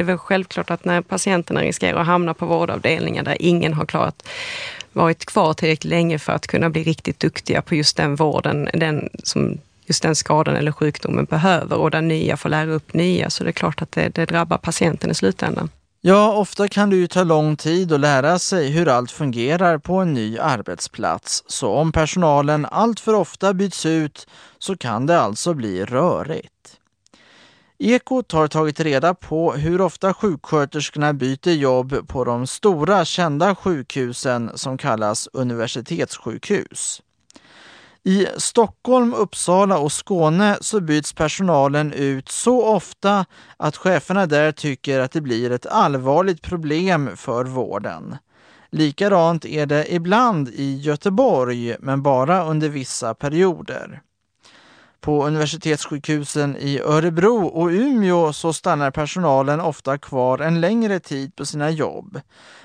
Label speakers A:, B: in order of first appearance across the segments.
A: det är väl självklart att när patienterna riskerar att hamna på vårdavdelningar där ingen har klarat varit kvar tillräckligt länge för att kunna bli riktigt duktiga på just den vården, den som just den skadan eller sjukdomen behöver och där nya får lära upp nya. Så det är klart att det, det drabbar patienten i slutändan.
B: Ja, ofta kan det ju ta lång tid att lära sig hur allt fungerar på en ny arbetsplats. Så om personalen allt för ofta byts ut så kan det alltså bli rörigt. Ekot har tagit reda på hur ofta sjuksköterskorna byter jobb på de stora kända sjukhusen som kallas universitetssjukhus. I Stockholm, Uppsala och Skåne så byts personalen ut så ofta att cheferna där tycker att det blir ett allvarligt problem för vården. Likadant är det ibland i Göteborg, men bara under vissa perioder. På universitetssjukhusen i Örebro och Umeå så stannar personalen ofta kvar en längre tid på sina jobb.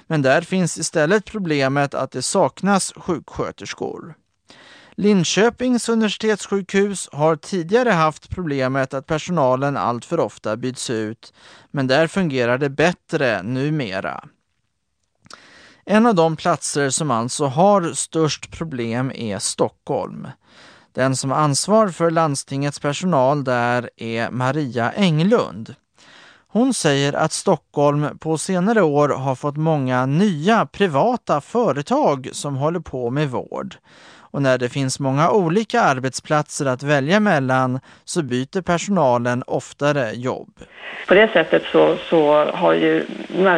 B: Men där finns istället problemet att det saknas sjuksköterskor. Linköpings universitetssjukhus har tidigare haft problemet att personalen alltför ofta byts ut, men där fungerar det bättre numera. En av de platser som alltså har störst problem är Stockholm. Den som har ansvar för landstingets personal där är Maria Englund. Hon säger att Stockholm på senare år har fått många nya privata företag som håller på med vård. Och när det finns många olika arbetsplatser att välja mellan så byter personalen oftare jobb.
C: På det sättet så, så har ju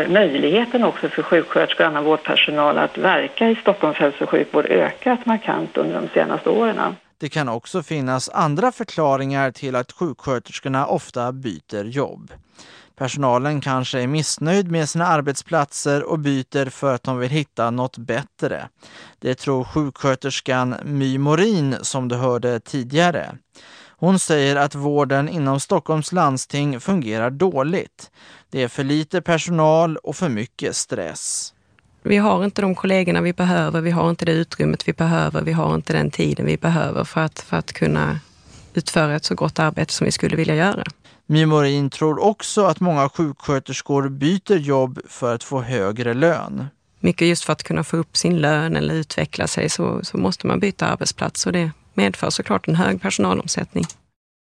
C: möjligheten också för sjuksköterskor och annan vårdpersonal att verka i Stockholms hälso och sjukvård ökat markant under de senaste åren.
B: Det kan också finnas andra förklaringar till att sjuksköterskorna ofta byter jobb. Personalen kanske är missnöjd med sina arbetsplatser och byter för att de vill hitta något bättre. Det tror sjuksköterskan My Morin som du hörde tidigare. Hon säger att vården inom Stockholms landsting fungerar dåligt. Det är för lite personal och för mycket stress.
A: Vi har inte de kollegorna vi behöver, vi har inte det utrymmet vi behöver, vi har inte den tiden vi behöver för att, för att kunna utföra ett så gott arbete som vi skulle vilja göra.
B: Mymorin tror också att många sjuksköterskor byter jobb för att få högre lön.
A: Mycket just för att kunna få upp sin lön eller utveckla sig så, så måste man byta arbetsplats och det medför såklart en hög personalomsättning.